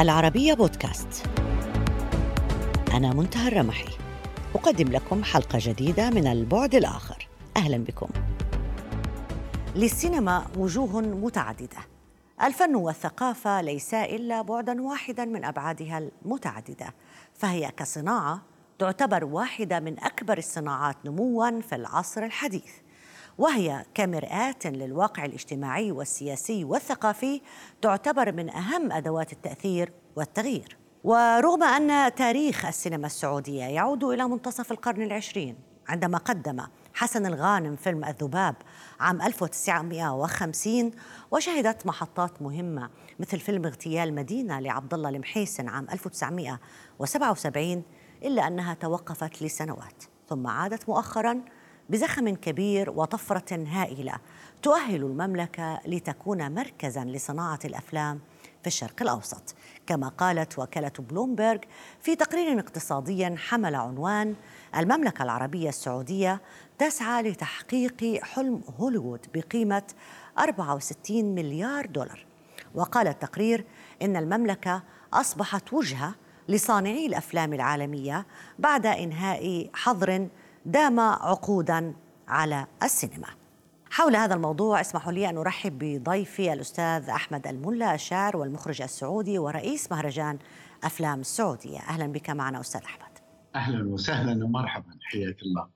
العربية بودكاست. أنا منتهى الرمحي. أقدم لكم حلقة جديدة من البعد الآخر. أهلا بكم. للسينما وجوه متعددة. الفن والثقافة ليسا إلا بعدا واحدا من أبعادها المتعددة. فهي كصناعة تعتبر واحدة من أكبر الصناعات نموا في العصر الحديث. وهي كمرآة للواقع الاجتماعي والسياسي والثقافي تعتبر من أهم أدوات التأثير والتغيير. ورغم أن تاريخ السينما السعودية يعود إلى منتصف القرن العشرين عندما قدم حسن الغانم فيلم الذباب عام 1950 وشهدت محطات مهمة مثل فيلم اغتيال مدينة لعبد الله المحيسن عام 1977 إلا أنها توقفت لسنوات ثم عادت مؤخراً بزخم كبير وطفرة هائلة تؤهل المملكة لتكون مركزا لصناعة الأفلام في الشرق الأوسط. كما قالت وكالة بلومبرغ في تقرير اقتصادي حمل عنوان المملكة العربية السعودية تسعى لتحقيق حلم هوليوود بقيمة 64 مليار دولار وقال التقرير إن المملكة أصبحت وجهة لصانعي الأفلام العالمية بعد إنهاء حظر دام عقودا على السينما. حول هذا الموضوع اسمحوا لي أن أرحب بضيفي الأستاذ أحمد الملا الشاعر والمخرج السعودي ورئيس مهرجان أفلام السعودية. أهلا بك معنا أستاذ أحمد. أهلا وسهلا ومرحبا. حياك الله.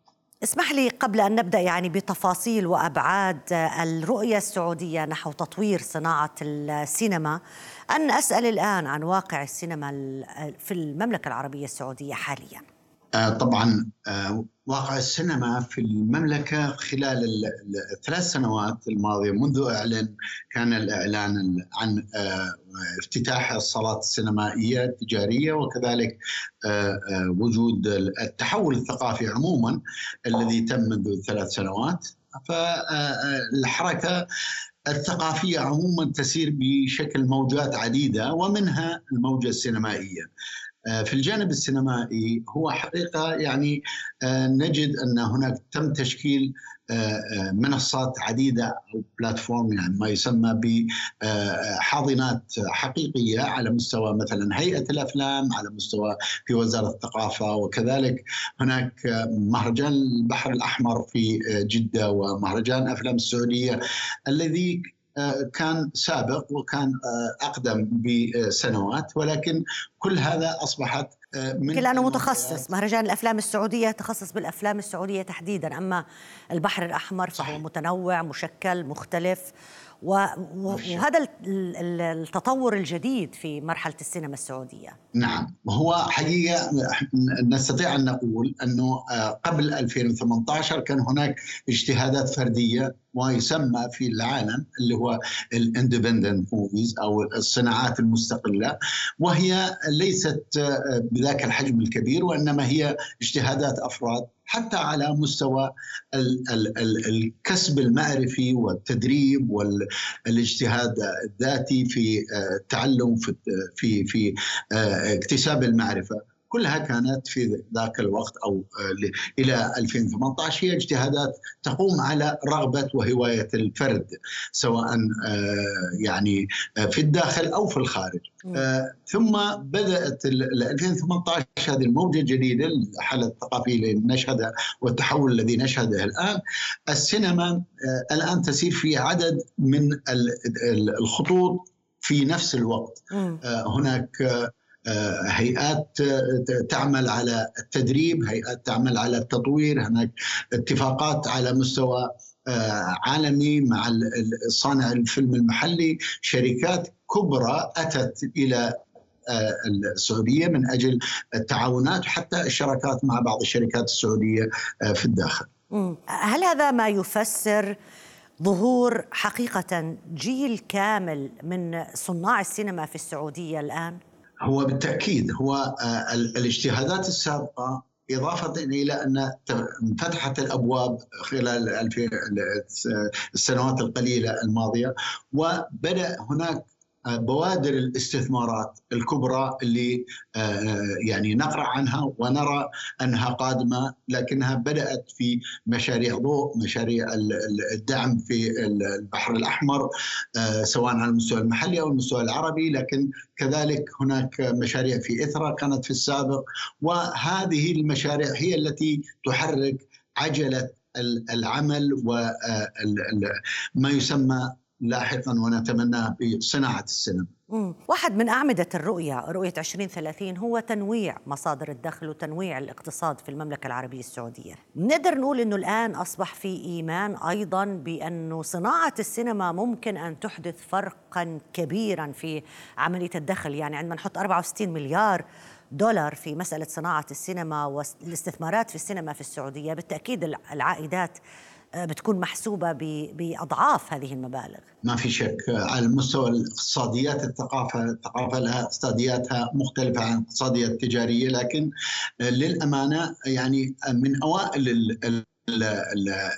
اسمح لي قبل أن نبدأ يعني بتفاصيل وأبعاد الرؤية السعودية نحو تطوير صناعة السينما أن أسأل الآن عن واقع السينما في المملكة العربية السعودية حالياً. طبعا آه، واقع السينما في المملكة خلال الثلاث سنوات الماضية منذ أعلن كان الإعلان عن آه، افتتاح الصالات السينمائية التجارية وكذلك وجود التحول الثقافي عموما الذي تم منذ ثلاث سنوات. فالحركة الثقافية عموما تسير بشكل موجات عديدة ومنها الموجة السينمائية. آه، في الجانب السينمائي هو حقيقة يعني آه، نجد أن هناك تم تشكيل آه، منصات عديدة أو بلاتفورم يعني ما يسمى بحاضنات حقيقية على مستوى مثلا هيئة الأفلام على مستوى في وزارة الثقافة وكذلك هناك مهرجان البحر الأحمر في جدة ومهرجان أفلام السعودية الذي كان سابق وكان آه، أقدم بسنوات ولكن كل هذا أصبحت آه، من لأنه متخصص مهرجان الأفلام السعودية تخصص بالأفلام السعودية تحديدا أما البحر الأحمر فهو صحيح. متنوع مشكل مختلف وهذا التطور الجديد في مرحلة السينما السعودية. نعم. هو حقيقة نستطيع أن نقول أنه آه، قبل 2018 كان هناك اجتهادات فردية ما يسمى في العالم اللي هو ال independent movies أو الصناعات المستقلة وهي ليست آه، بذاك الحجم الكبير وإنما هي اجتهادات أفراد حتى على مستوى الكسب المعرفي والتدريب والاجتهاد الذاتي في آه، التعلم في في آه، اكتساب المعرفة. كلها كانت في ذاك الوقت أو آه، إلى 2018 هي اجتهادات تقوم على رغبة وهواية الفرد سواء آه، يعني آه، في الداخل أو في الخارج. ثم بدأت 2018 هذه الموجة الجديده الحالة الثقافية اللي نشهدها والتحول الذي نشهده الآن. السينما الآن تسير في عدد من الخطوط في نفس الوقت. هناك هيئات آه، تعمل على التدريب هيئات تعمل على التطوير هناك اتفاقات على مستوى آه، عالمي مع صانع الفيلم المحلي شركات كبرى أتت إلى السعودية من أجل التعاونات وحتى الشراكات مع بعض الشركات السعودية في الداخل. هل هذا ما يفسر ظهور حقيقة جيل كامل من صناع السينما في السعودية الآن؟ هو بالتأكيد هو آه، الاجتهادات السابقة إضافة إلى أن انفتحت الأبواب خلال السنوات القليلة الماضية وبدأ هناك بوادر الاستثمارات الكبرى اللي يعني نقرأ عنها ونرى أنها قادمة لكنها بدأت في مشاريع ضوء، مشاريع الدعم في البحر الأحمر سواء على المستوى المحلي أو المستوى العربي، لكن كذلك هناك مشاريع في إثرا كانت في السابق. وهذه المشاريع هي التي تحرك عجلة العمل وما يسمى لاحقا ونتمناه بصناعة السينما. واحد من أعمدة الرؤية رؤية 2030 هو تنويع مصادر الدخل وتنويع الاقتصاد في المملكة العربية السعودية. نقدر نقول أنه الآن أصبح في إيمان أيضا بأنه صناعة السينما ممكن أن تحدث فرقا كبيرا في عملية الدخل. يعني عندما نحط 64 مليار دولار في مسألة صناعة السينما والاستثمارات في السينما في السعودية بالتأكيد العائدات بتكون محسوبة بأضعاف هذه المبالغ. ما في شك على مستوى الاقتصاديات الثقافة الثقافة لها اقتصادياتها مختلفة عن الاقتصاديات التجارية لكن للأمانة يعني من أوائل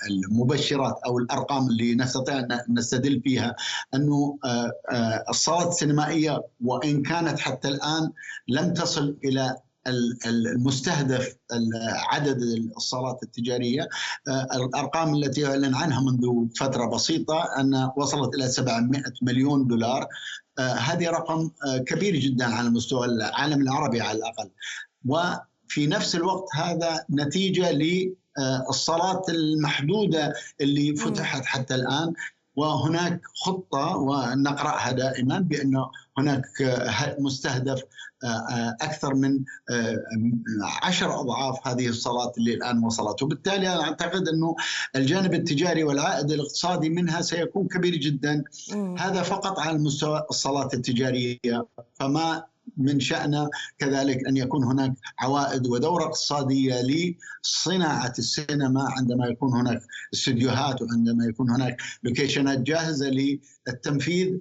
المبشرات أو الأرقام اللي نستطيع أن نستدل فيها أنه آه، آه، الصالات السينمائية وإن كانت حتى الآن لم تصل إلى المستهدف عدد الصالات التجارية. آه، الأرقام التي اعلن عنها منذ فترة بسيطة أن وصلت إلى 700 مليون دولار. هذه رقم كبير جدا على مستوى العالم العربي على الأقل. وفي نفس الوقت هذا نتيجة الصلاة المحدودة اللي فتحت حتى الآن. وهناك خطة ونقرأها دائما بأنه هناك مستهدف أكثر من عشر أضعاف هذه الصلاة اللي الآن وصلت. وبالتالي أنا أعتقد أنه الجانب التجاري والعائد الاقتصادي منها سيكون كبير جدا. هذا فقط على مستوى الصلاة التجارية. فما من شأنه كذلك أن يكون هناك عوائد ودورة اقتصادية لصناعة السينما عندما يكون هناك استديوهات وعندما يكون هناك لوكيشنات جاهزة للتنفيذ.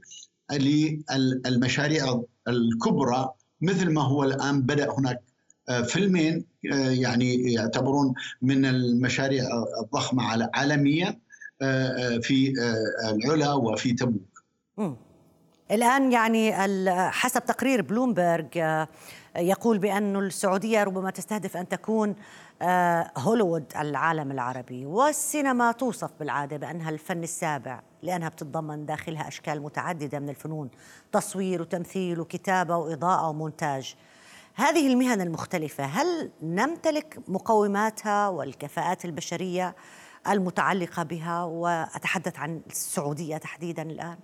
للمشاريع الكبرى مثل ما هو الآن بدأ هناك آه، فيلمين آه، يعني يعتبرون من المشاريع الضخمة عالميا آه، في العلا وفي تبوك. الآن يعني حسب تقرير بلومبرج آه، يقول بأن السعودية ربما تستهدف أن تكون آه، هوليوود العالم العربي والسينما توصف بالعادة بأنها الفن السابع لأنها بتتضمن داخلها أشكال متعددة من الفنون تصوير وتمثيل وكتابة وإضاءة ومونتاج هذه المهن المختلفة هل نمتلك مقوماتها والكفاءات البشرية المتعلقة بها وأتحدث عن السعودية تحديدا الآن؟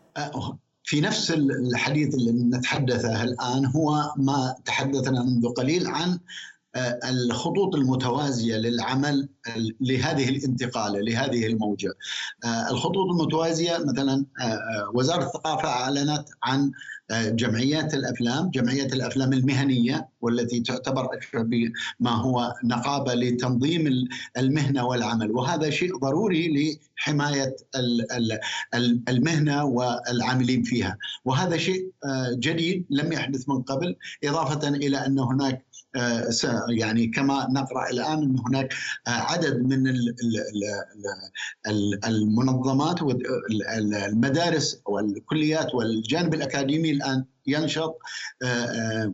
في نفس الحديث اللي نتحدثه الآن هو ما تحدثنا منذ قليل عن الخطوط المتوازية للعمل لهذه الانتقالة لهذه الموجة. آه، الخطوط المتوازية مثلا آه، وزارة الثقافة أعلنت عن جمعيات الأفلام، جمعيات الأفلام المهنية والتي تعتبر بما هو نقابة لتنظيم المهنة والعمل، وهذا شيء ضروري لحماية المهنة والعاملين فيها، وهذا شيء جديد لم يحدث من قبل، إضافة إلى أن هناك يعني كما نقرأ الآن إن هناك عدد من المنظمات والمدارس والكليات والجانب الأكاديمي الآن ينشط.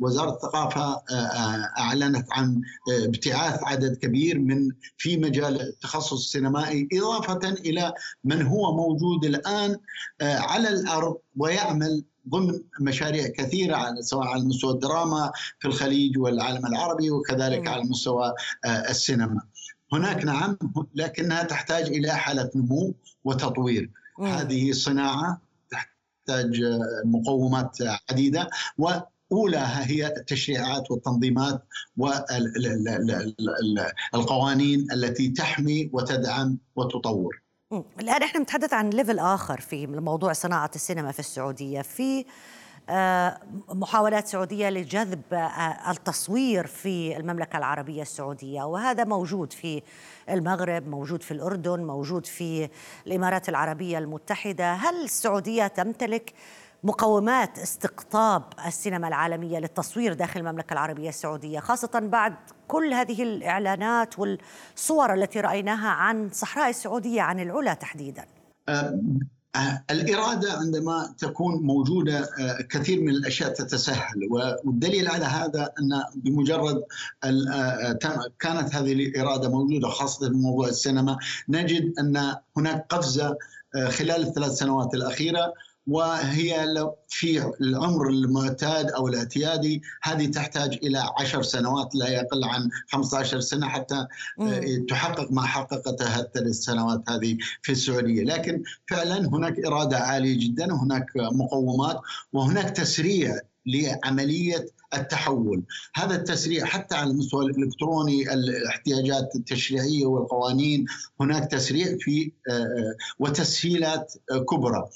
وزارة الثقافة أعلنت عن ابتعاث عدد كبير من في مجال التخصص السينمائي إضافة إلى من هو موجود الآن على الأرض ويعمل ضمن مشاريع كثيرة على سواء على مستوى الدراما في الخليج والعالم العربي وكذلك على مستوى آه، السينما. هناك نعم لكنها تحتاج إلى حالة نمو وتطوير. هذه صناعة تحتاج آه، مقومات عديدة اولها هي التشريعات والتنظيمات والقوانين التي تحمي وتدعم وتطور. الآن إحنا نتحدث عن ليفل آخر في موضوع صناعة السينما في السعودية. في آه، محاولات سعودية لجذب آه، التصوير في المملكة العربية السعودية وهذا موجود في المغرب موجود في الأردن موجود في الإمارات العربية المتحدة. هل السعودية تمتلك مقومات استقطاب السينما العالمية للتصوير داخل المملكة العربية السعودية خاصة بعد كل هذه الإعلانات والصور التي رأيناها عن صحراء السعودية عن العلا تحديدا. آه، الإرادة عندما تكون موجودة آه، كثير من الأشياء تتسهل والدليل على هذا أن بمجرد آه، كانت هذه الإرادة موجودة خاصة في موضوع السينما نجد أن هناك قفزة خلال الثلاث سنوات الأخيرة وهي في العمر المعتاد أو الاعتيادي هذه تحتاج إلى عشر سنوات لا يقل عن 15 سنة حتى مم. تحقق ما حققتها الثلاث سنوات هذه في السعودية، لكن فعلا هناك إرادة عالية جدا وهناك مقومات وهناك تسريع لعملية التحول. هذا التسريع حتى على المستوى الإلكتروني الاحتياجات التشريعية والقوانين هناك تسريع في آه، آه، وتسهيلات آه، كبرى.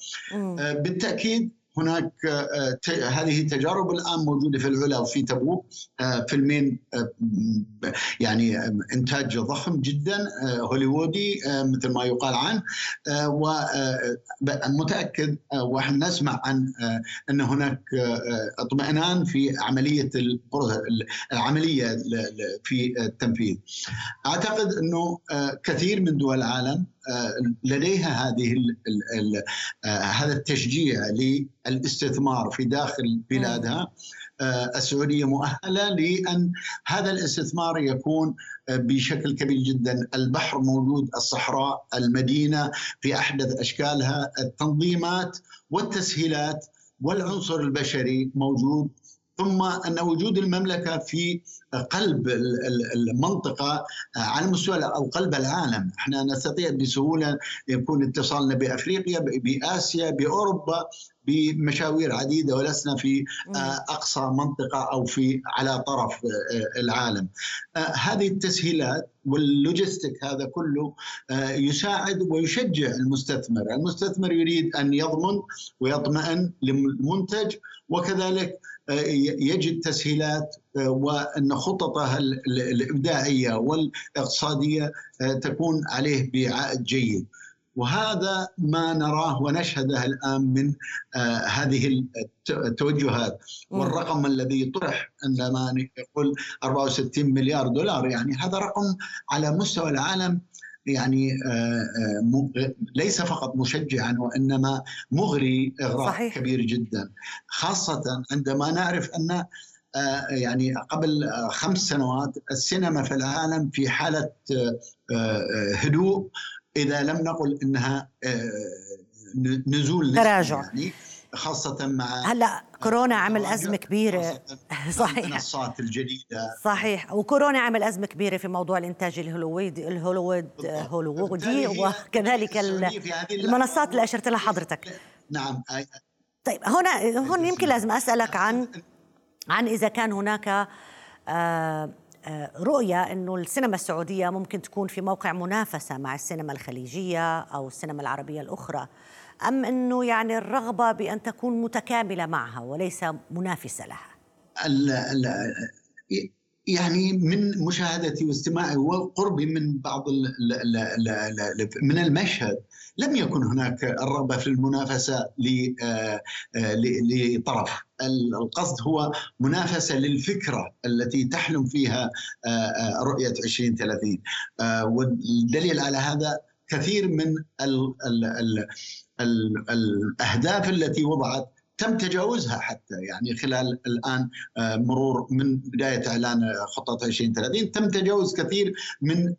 بالتأكيد هناك آه، هذه تجارب الآن موجودة في العلا وفي تبوك آه، فيلمين آه، يعني إنتاج ضخم جدا هوليوودي مثل ما يقال عنه ومتاكد وإحنا نسمع عن أن هناك اطمئنان في عملية العملية في التنفيذ. أعتقد أنه كثير من دول العالم لديها هذه هذا التشجيع الاستثمار في داخل بلادها. آه، السعودية مؤهلة لأن هذا الاستثمار يكون آه، بشكل كبير جدا. البحر موجود الصحراء المدينة في أحدث أشكالها. التنظيمات والتسهيلات والعنصر البشري موجود. ثم أن وجود المملكة في قلب المنطقة على مستوى أو قلب العالم، إحنا نستطيع بسهولة يكون اتصالنا بأفريقيا بآسيا بأوروبا. بمشاوير عديدة ولسنا في أقصى منطقة أو في على طرف العالم. هذه التسهيلات واللوجستيك هذا كله يساعد ويشجع المستثمر، المستثمر يريد أن يضمن ويطمئن للمنتج وكذلك يجد تسهيلات آه، وأن خططها الإبداعية والإقتصادية آه، تكون عليه بعائد جيد. وهذا ما نراه ونشهده الآن من آه هذه التوجهات. والرقم الذي طرح عندما يقول 64 مليار دولار يعني هذا رقم على مستوى العالم يعني آه، آه، ليس فقط مشجعا وإنما مغري اغراء صحيح. كبير جدا. خاصة عندما نعرف أن آه، يعني قبل خمس سنوات السينما في العالم في حالة هدوء إذا لم نقل إنها نزول تراجع. يعني خاصة مع هلا كورونا عمل أزمة كبيرة. صحيح. المنصات الجديدة. صحيح. وكورونا عمل أزمة كبيرة في موضوع الإنتاج الهوليوودي الهوليوود هوليوودي وكذلك المنصات اللي أشرت لها حضرتك. نعم. طيب هنا هون يمكن لازم أسألك عن عن إذا كان هناك آه، آه، رؤية أنه السينما السعودية ممكن تكون في موقع منافسة مع السينما الخليجية أو السينما العربية الأخرى. أم أنه يعني الرغبة بأن تكون متكاملة معها وليس منافسة لها؟ يعني من مشاهدتي واستماعي وقربي من بعض من المشهد. لم يكن هناك الرغبة في المنافسة آه، آه، لطرف. القصد هو منافسة للفكرة التي تحلم فيها آه، رؤية 2030 والدليل على هذا كثير من الأهداف التي وضعت تم تجاوزها حتى يعني خلال الآن آه، مرور من بداية إعلان خطة 2030 تم تجاوز كثير من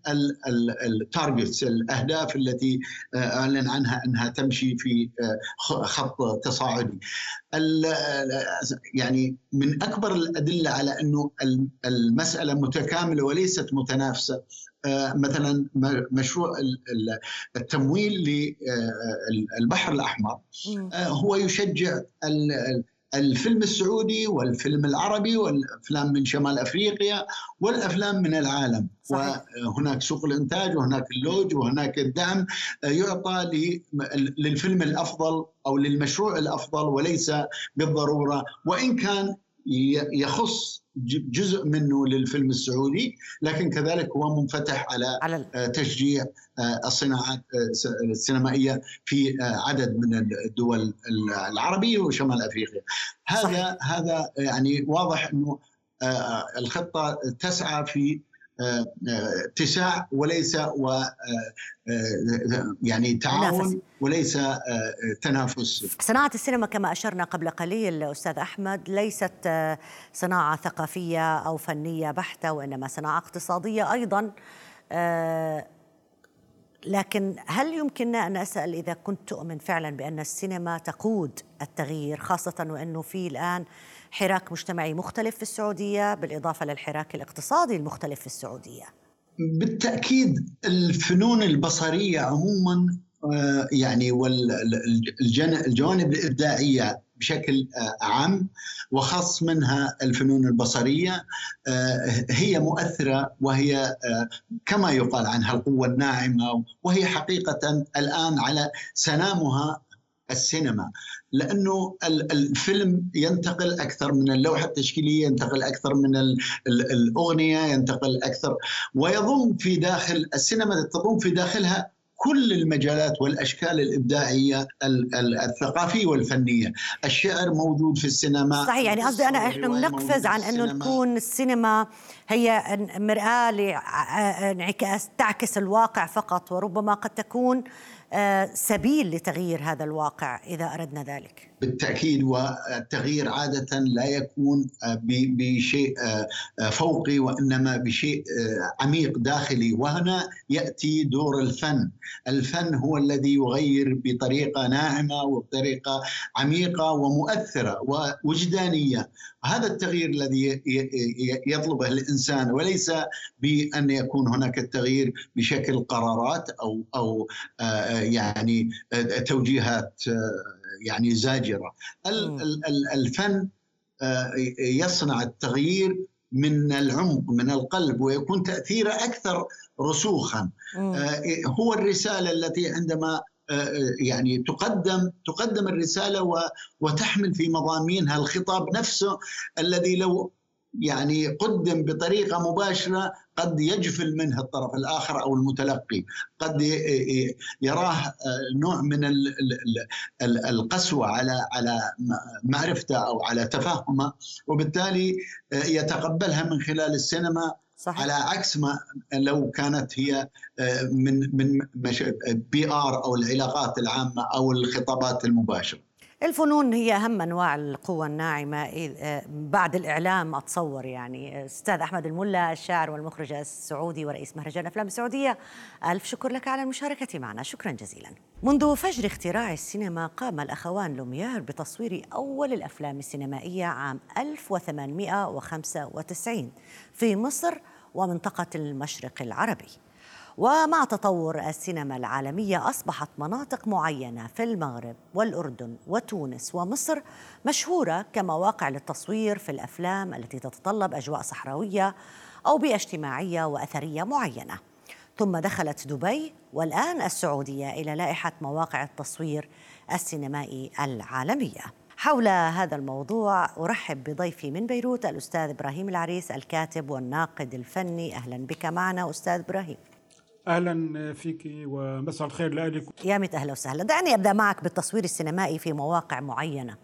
التارجتس الأهداف التي آه، أعلن عنها إنها تمشي في آه، خط تصاعدي. يعني من أكبر الأدلة على إنه المسألة متكاملة وليست متنافسة مثلا مشروع التمويل للبحر الأحمر. هو يشجع الفيلم السعودي والفيلم العربي والأفلام من شمال أفريقيا والأفلام من العالم. صحيح. وهناك سوق الإنتاج وهناك اللوج وهناك الدعم يعطى للفيلم الأفضل أو للمشروع الأفضل وليس بالضرورة. وإن كان يخص جزء منه للفيلم السعودي لكن كذلك هو منفتح على, على آه، تشجيع آه، الصناعات آه، السينمائية في عدد من الدول العربية وشمال أفريقيا هذا صحيح. هذا يعني واضح إنه الخطة تسعى في اتساع وليس و يعني تعاون وليس تنافس. صناعة السينما كما أشرنا قبل قليل أستاذ أحمد ليست صناعة ثقافية أو فنية بحتة وإنما صناعة اقتصادية أيضا. لكن هل يمكننا أن أسأل إذا كنت تؤمن فعلا بأن السينما تقود التغيير خاصة وأنه في الآن حراك مجتمعي مختلف في السعودية بالإضافة للحراك الاقتصادي المختلف في السعودية. بالتأكيد الفنون البصرية عموما آه، يعني والجوانب الإبداعية بشكل آه، عام وخاص منها الفنون البصرية آه، هي مؤثرة وهي كما يقال عنها القوة الناعمة وهي حقيقة الآن على سنامها السينما. لأنه الفيلم ينتقل أكثر من اللوحة التشكيلية ينتقل أكثر من الأغنية ينتقل أكثر. ويضم في داخل السينما تضم في داخلها كل المجالات والأشكال الإبداعية الثقافية والفنية، الشعر موجود في السينما. صحيح يعني قصدي أنا إحنا بنقفز عن إنه نكون السينما هي مرآة لانعكاس تعكس الواقع فقط وربما قد تكون سبيل لتغيير هذا الواقع إذا أردنا ذلك. بالتأكيد والتغيير عادة لا يكون آه، بشيء آه، فوقي وإنما بشيء عميق داخلي. وهنا يأتي دور الفن، الفن هو الذي يغير بطريقة ناعمة وبطريقة عميقة ومؤثرة ووجدانية، هذا التغيير الذي يطلبه الإنسان وليس بأن يكون هناك التغيير بشكل قرارات أو أو يعني توجيهات يعني زاجره الفن يصنع التغيير من العمق من القلب ويكون تأثيره أكثر رسوخا. هو الرسالة التي عندما يعني تقدم تقدم الرسالة وتحمل في مضامينها الخطاب نفسه الذي لو يعني قدم بطريقة مباشرة قد يجفل منه الطرف الآخر أو المتلقي، قد يراه نوع من القسوة على على معرفته أو على تفهمه وبالتالي يتقبلها من خلال السينما صحيح. على عكس ما لو كانت هي من من بي آر أو العلاقات العامة أو الخطابات المباشرة. الفنون هي أهم أنواع القوة الناعمة آه، بعد الإعلام أتصور يعني أستاذ أحمد الملا الشاعر والمخرج السعودي ورئيس مهرجان أفلام السعودية. ألف شكر لك على المشاركة معنا. شكرا جزيلا. منذ فجر اختراع السينما قام الأخوان لوميير بتصوير أول الأفلام السينمائية عام 1895 في مصر ومنطقة المشرق العربي. ومع تطور السينما العالمية أصبحت مناطق معينة في المغرب والأردن وتونس ومصر مشهورة كمواقع للتصوير في الأفلام التي تتطلب أجواء صحراوية أو بيئة اجتماعية وأثرية معينة. ثم دخلت دبي والآن السعودية إلى لائحة مواقع التصوير السينمائي العالمية. حول هذا الموضوع أرحب بضيفي من بيروت الأستاذ إبراهيم العريس الكاتب والناقد الفني. أهلا بك معنا أستاذ إبراهيم. أهلا فيك ومساء الخير لك يا ميت أهلا وسهلا. دعني أبدأ معك بالتصوير السينمائي في مواقع معينة.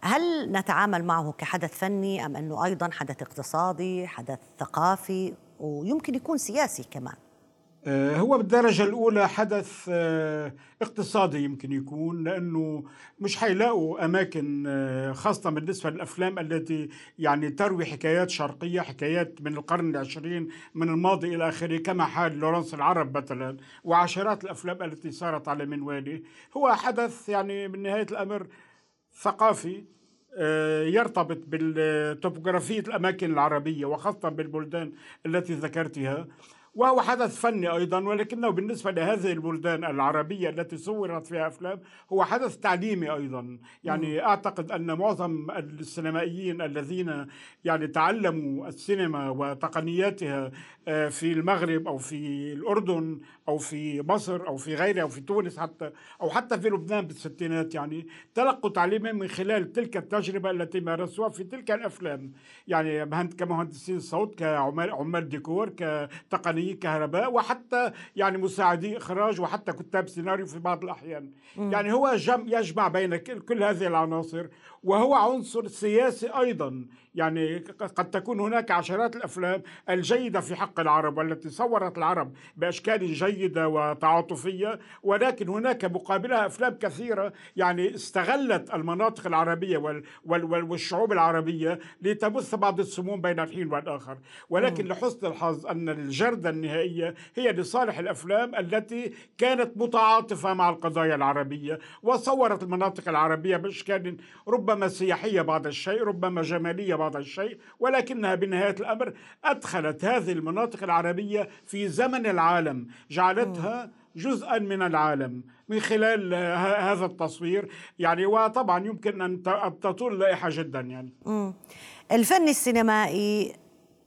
هل نتعامل معه كحدث فني أم أنه أيضا حدث اقتصادي حدث ثقافي ويمكن يكون سياسي كمان؟ هو بالدرجة الأولى حدث آه، اقتصادي يمكن يكون لأنه مش حيلاقوا أماكن آه، خاصة بالنسبة للأفلام التي يعني تروي حكايات شرقية حكايات من القرن العشرين من الماضي إلى آخره كما حال لورنس العرب مثلا وعشرات الأفلام التي صارت على منواله هو حدث يعني من نهاية الأمر ثقافي يرتبط بالتوبوغرافية الأماكن العربية وخاصة بالبلدان التي ذكرتها. وهو حدث فني أيضا ولكنه بالنسبة لهذه البلدان العربية التي صورت فيها أفلام هو حدث تعليمي أيضا يعني م. أعتقد أن معظم السينمائيين الذين يعني تعلموا السينما وتقنياتها آه، في المغرب أو في الأردن أو في مصر أو في غيرها أو في تونس حتى أو حتى في لبنان بالستينات يعني تلقوا تعليما من خلال تلك التجربة التي مارسوها في تلك الأفلام يعني كمهندسين صوت كعمال ديكور كتقنيات فنيين كهرباء وحتى يعني مساعدي إخراج وحتى كتاب سيناريو في بعض الأحيان م. يعني هو جم يجمع بين كل هذه العناصر وهو عنصر سياسي أيضا يعني قد تكون هناك عشرات الأفلام الجيدة في حق العرب والتي صورت العرب بأشكال جيدة وتعاطفية ولكن هناك مقابلها أفلام كثيرة يعني استغلت المناطق وال وال والشعوب العربية لتبث بعض السموم بين الحين والآخر. ولكن لحسن الحظ أن الجردة النهائية هي لصالح الأفلام التي كانت متعاطفة مع القضايا العربية وصورت المناطق العربية بأشكال ربما سياحية بعض الشيء ربما جمالية بعض الشيء ولكنها بنهاية الأمر أدخلت هذه المناطق العربية في زمن العالم جعلتها جزءا من العالم من خلال هذا التصوير. يعني وطبعا يمكن أن تطول اللائحة جدا يعني. الفن السينمائي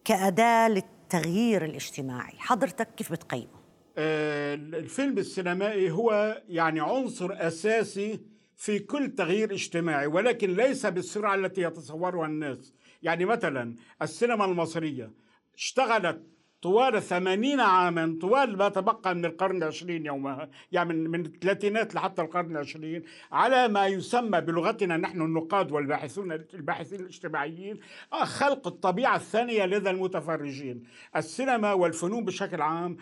كأداة للتغيير الاجتماعي حضرتك كيف بتقيمه؟ آه، الفيلم السينمائي هو يعني عنصر أساسي في كل تغيير اجتماعي ولكن ليس بالسرعة التي يتصورها الناس. يعني مثلا السينما المصرية اشتغلت طوال ثمانين عاما طوال ما تبقى من القرن العشرين يومها يعني من, من الثلاثينات لحتى القرن العشرين على ما يسمى بلغتنا نحن النقاد والباحثون الباحثين الاجتماعيين خلق الطبيعة الثانية لدى المتفرجين. السينما والفنون بشكل عام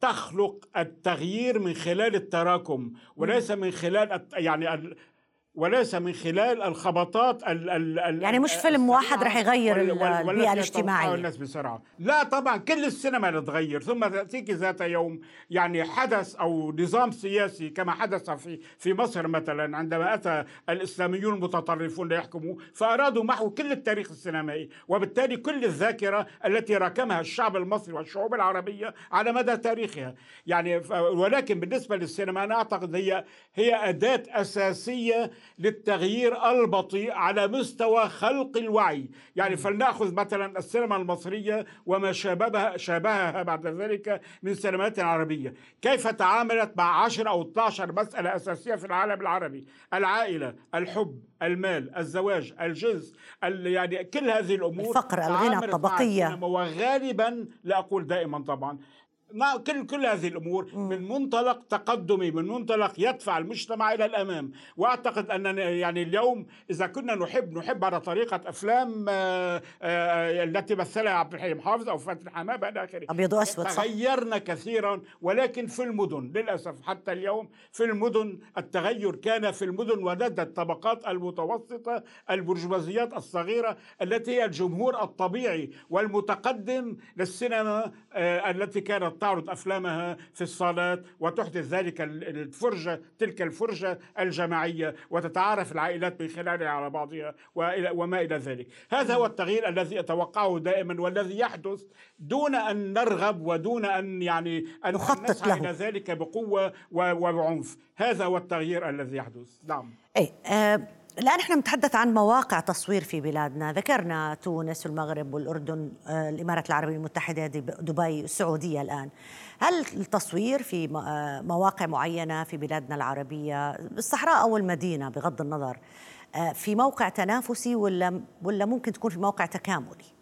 تخلق التغيير من خلال التراكم وليس من خلال يعني وليس من خلال الخبطات ال ال يعني مش فيلم واحد رح يغير البيئة الاجتماعية. الناس بسرعة. لا طبعا كل السينما تتغير ثم تأتيك ذات يوم يعني حدث أو نظام سياسي كما حدث في في مصر مثلا عندما أتى الإسلاميون المتطرفون ليحكموا فأرادوا محو كل التاريخ السينمائي وبالتالي كل الذاكرة التي راكمها الشعب المصري والشعوب العربية على مدى تاريخها. يعني ولكن بالنسبة للسينما أنا أعتقد هي هي أداة أساسية للتغيير البطيء على مستوى خلق الوعي. يعني فلنأخذ مثلا السينما المصرية وما شابهها, شابهها بعد ذلك من سينمات عربية كيف تعاملت مع 10 أو 12 مسألة أساسية في العالم العربي؟ العائلة الحب المال الزواج الجنس يعني كل هذه الأمور الفقر الغنى الطبقية. وغالبا لا أقول دائما طبعا مع كل كل هذه الأمور من منطلق تقدمي من منطلق يدفع المجتمع إلى الأمام. وأعتقد أننا يعني اليوم إذا كنا نحب نحب على طريقة أفلام آه، آه، التي مثلها عبد الحليم حافظ أو فاتن حمامه إلى آخره. أبيض وأسود تغيرنا كثيرا ولكن في المدن للأسف حتى اليوم في المدن التغير كان في المدن ولدى الطبقات المتوسطة البرجوازيات الصغيرة التي هي الجمهور الطبيعي والمتقدم للسينما آه، التي كانت تعرض أفلامها في الصالات وتحدث ذلك الفرجة تلك الفرجة الجماعية وتتعارف العائلات من خلالها على بعضها وما إلى ذلك. هذا هو التغيير الذي أتوقعه دائما والذي يحدث دون أن نرغب ودون أن يعني أن نخطط له. إلى ذلك بقوة وبعنف هذا هو التغيير الذي يحدث. نعم. أي أه الآن إحنا نتحدث عن مواقع تصوير في بلادنا ذكرنا تونس والمغرب والأردن الإمارات العربية المتحدة دبي السعودية الآن هل التصوير في مواقع معينة في بلادنا العربية الصحراء أو المدينة بغض النظر آه، في موقع تنافسي ولا ولا ممكن تكون في موقع تكاملي؟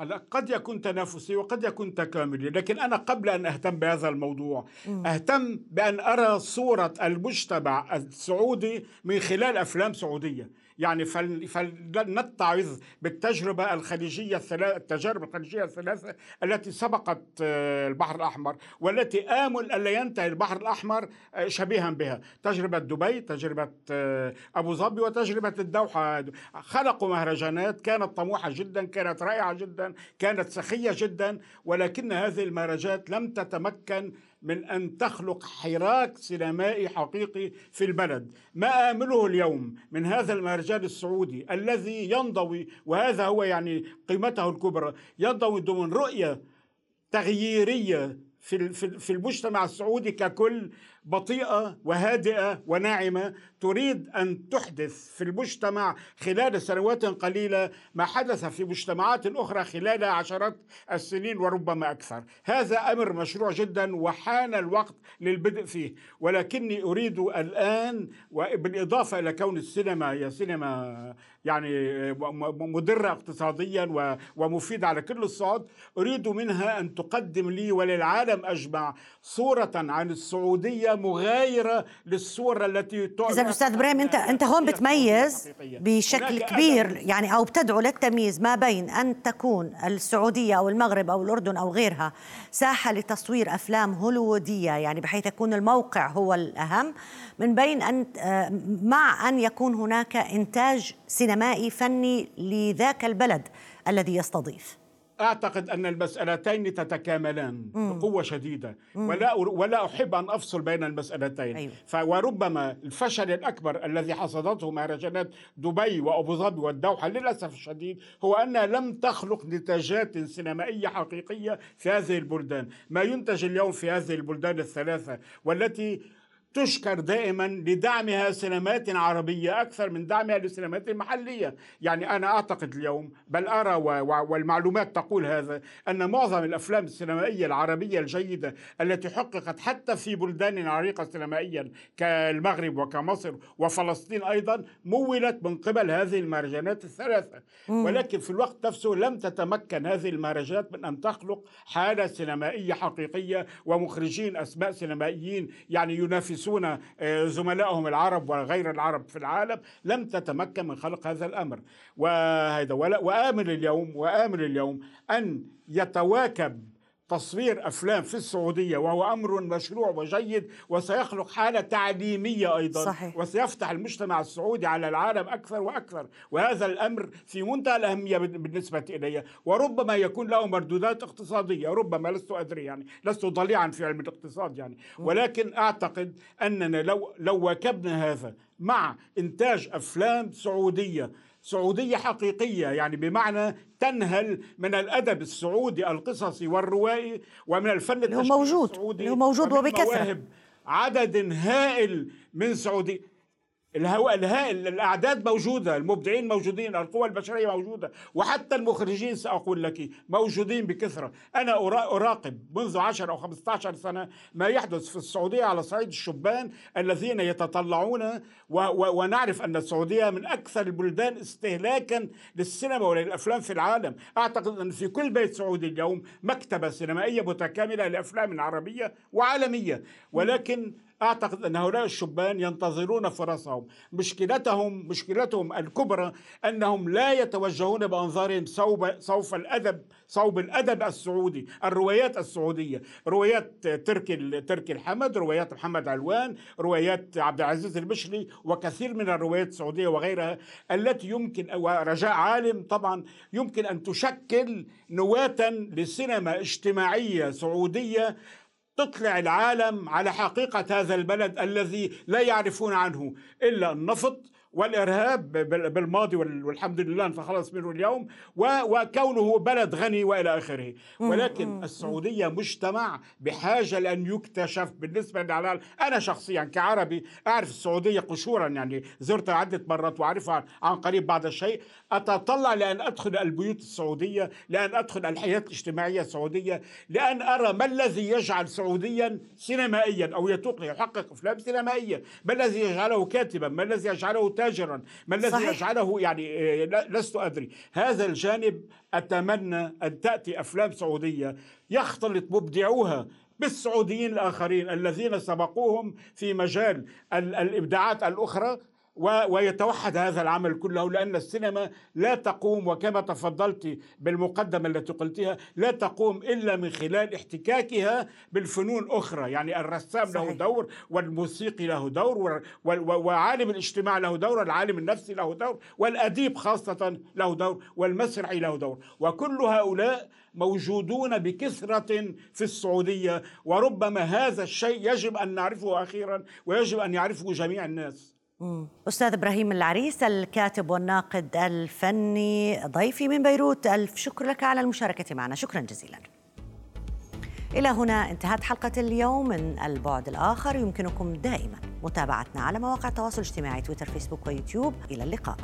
هلا قد يكون تنافسي وقد يكون تكاملي لكن أنا قبل أن أهتم بهذا الموضوع أهتم بأن أرى صورة المجتمع السعودي من خلال أفلام سعودية. يعني فلنتعظ بالتجربة الخليجية الثلاث التجارب الخليجية الثلاثة التي سبقت آه، البحر الأحمر والتي آمل ألا ينتهي البحر الأحمر آه، شبيها بها. تجربة دبي تجربة آه، أبو ظبي وتجربة الدوحة. خلقوا مهرجانات كانت طموحة جدا كانت رائعة جدا كانت سخية جدا ولكن هذه المهرجانات لم تتمكن من أن تخلق حراك سينمائي حقيقي في البلد. ما آمله اليوم من هذا المهرجان السعودي الذي ينضوي وهذا هو يعني قيمته الكبرى ينضوي ضمن رؤية تغييرية في المجتمع السعودي ككل بطيئة وهادئة وناعمة تريد أن تحدث في المجتمع خلال سنوات قليلة ما حدث في مجتمعات أخرى خلال عشرات السنين وربما أكثر. هذا أمر مشروع جدا وحان الوقت للبدء فيه. ولكني أريد الآن وبالإضافة إلى كون السينما هي سينما يعني مدرة اقتصاديا ومفيدة على كل الصعد أريد منها أن تقدم لي وللعالم أجمع صورة عن السعودية مغايرة للصورة التي إذا أستاذ إبراهيم أنت أنت هون بتميز بشكل كبير يعني أو بتدعو للتمييز ما بين أن تكون السعودية أو المغرب أو الأردن أو غيرها ساحة لتصوير أفلام هوليوودية يعني بحيث يكون الموقع هو الأهم من بين أن آه، مع أن يكون هناك إنتاج سينمائي فني لذاك البلد الذي يستضيف. أعتقد أن المسألتين تتكاملان بقوة شديدة. ولا ولا أحب أن أفصل بين المسألتين. أيوه. وربما الفشل الأكبر الذي حصدته مهرجانات دبي وأبو ظبي والدوحة للأسف الشديد هو انها لم تخلق نتاجات سينمائية حقيقية في هذه البلدان. ما ينتج اليوم في هذه البلدان الثلاثة والتي تشكر دائما لدعمها سينمات عربية أكثر من دعمها للسينمات المحلية يعني أنا أعتقد اليوم بل أرى والمعلومات تقول هذا أن معظم الأفلام السينمائية العربية الجيدة التي حققت حتى في بلدان عريقة سينمائيا كالمغرب وكمصر وفلسطين أيضا مولت من قبل هذه المهرجانات الثلاثة. ولكن في الوقت نفسه لم تتمكن هذه المهرجانات من أن تخلق حالة سينمائية حقيقية ومخرجين أسماء سينمائيين يعني ينافسون ينافسون آه، زملائهم العرب وغير العرب في العالم لم تتمكن من خلق هذا الأمر. وهذا وامل اليوم وامل اليوم أن يتواكب تصوير أفلام في السعودية وهو أمر مشروع وجيد وسيخلق حالة تعليمية أيضا صحيح. وسيفتح المجتمع السعودي على العالم أكثر وأكثر. وهذا الأمر في منتهى الأهمية بالنسبة إلي. وربما يكون له مردودات اقتصادية ربما لست أدري يعني لست ضليعا في علم الاقتصاد يعني. ولكن أعتقد أننا لو لو واكبنا هذا مع إنتاج أفلام سعودية سعودية حقيقية يعني بمعنى تنهل من الأدب السعودي القصصي والروائي ومن الفن التشكيلي السعودي هو موجود وبكثرة. عدد هائل من سعودي. الهواء الهائل الأعداد موجودة المبدعين موجودين القوى البشرية موجودة وحتى المخرجين سأقول لك موجودين بكثرة. أنا أراقب منذ 10 أو 15 سنة ما يحدث في السعودية على صعيد الشبان الذين يتطلعون و و ونعرف أن السعودية من أكثر البلدان استهلاكا للسينما وللأفلام في العالم. أعتقد أن في كل بيت سعودي اليوم مكتبة سينمائية متكاملة لأفلام عربية وعالمية. ولكن أعتقد أن هؤلاء الشبان ينتظرون فرصهم. مشكلتهم مشكلتهم الكبرى أنهم لا يتوجهون بأنظارهم صوب صوف الادب صوب الأدب السعودي الروايات السعودية. روايات تركي تركي الحمد روايات محمد علوان روايات عبد العزيز البشري وكثير من الروايات السعودية وغيرها التي يمكن ورجاء عالم طبعا يمكن أن تشكل نواة لسينما اجتماعية سعودية تطلع العالم على حقيقة هذا البلد الذي لا يعرفون عنه إلا النفط والإرهاب بالماضي والحمد لله نتخلص منه اليوم وكونه بلد غني وإلى آخره. ولكن السعودية مجتمع بحاجة لأن يكتشف بالنسبة للعلال أنا شخصيا كعربي أعرف السعودية قشورا يعني زرتها عدة مرات وأعرفها عن قريب بعض الشيء. أتطلع لأن أدخل البيوت السعودية لأن أدخل الحياة الاجتماعية السعودية لأن أرى ما الذي يجعل سعوديا سينمائيا أو يتوق يحقق أفلام سينمائية. ما الذي يجعله كاتبا؟ ما الذي يجعله تاجرا ما الذي يجعله يعني آه، لست أدري. هذا الجانب أتمنى أن تأتي أفلام سعودية يختلط مبدعوها بالسعوديين الآخرين الذين سبقوهم في مجال الإبداعات الأخرى. ويتوحد هذا العمل كله لأن السينما لا تقوم وكما تفضلت بالمقدمة التي قلتها لا تقوم إلا من خلال احتكاكها بالفنون أخرى. يعني الرسام صحيح. له دور والموسيقي له دور وعالم الاجتماع له دور والعالم النفسي له دور والأديب خاصة له دور والمسرحي له دور. وكل هؤلاء موجودون بكثرة في السعودية وربما هذا الشيء يجب أن نعرفه أخيرا ويجب أن يعرفه جميع الناس. أستاذ إبراهيم العريس الكاتب والناقد الفني ضيفي من بيروت. ألف شكر لك على المشاركة معنا. شكرا جزيلا. إلى هنا انتهت حلقة اليوم من البعد الآخر. يمكنكم دائما متابعتنا على مواقع التواصل الاجتماعي تويتر فيسبوك ويوتيوب. إلى اللقاء.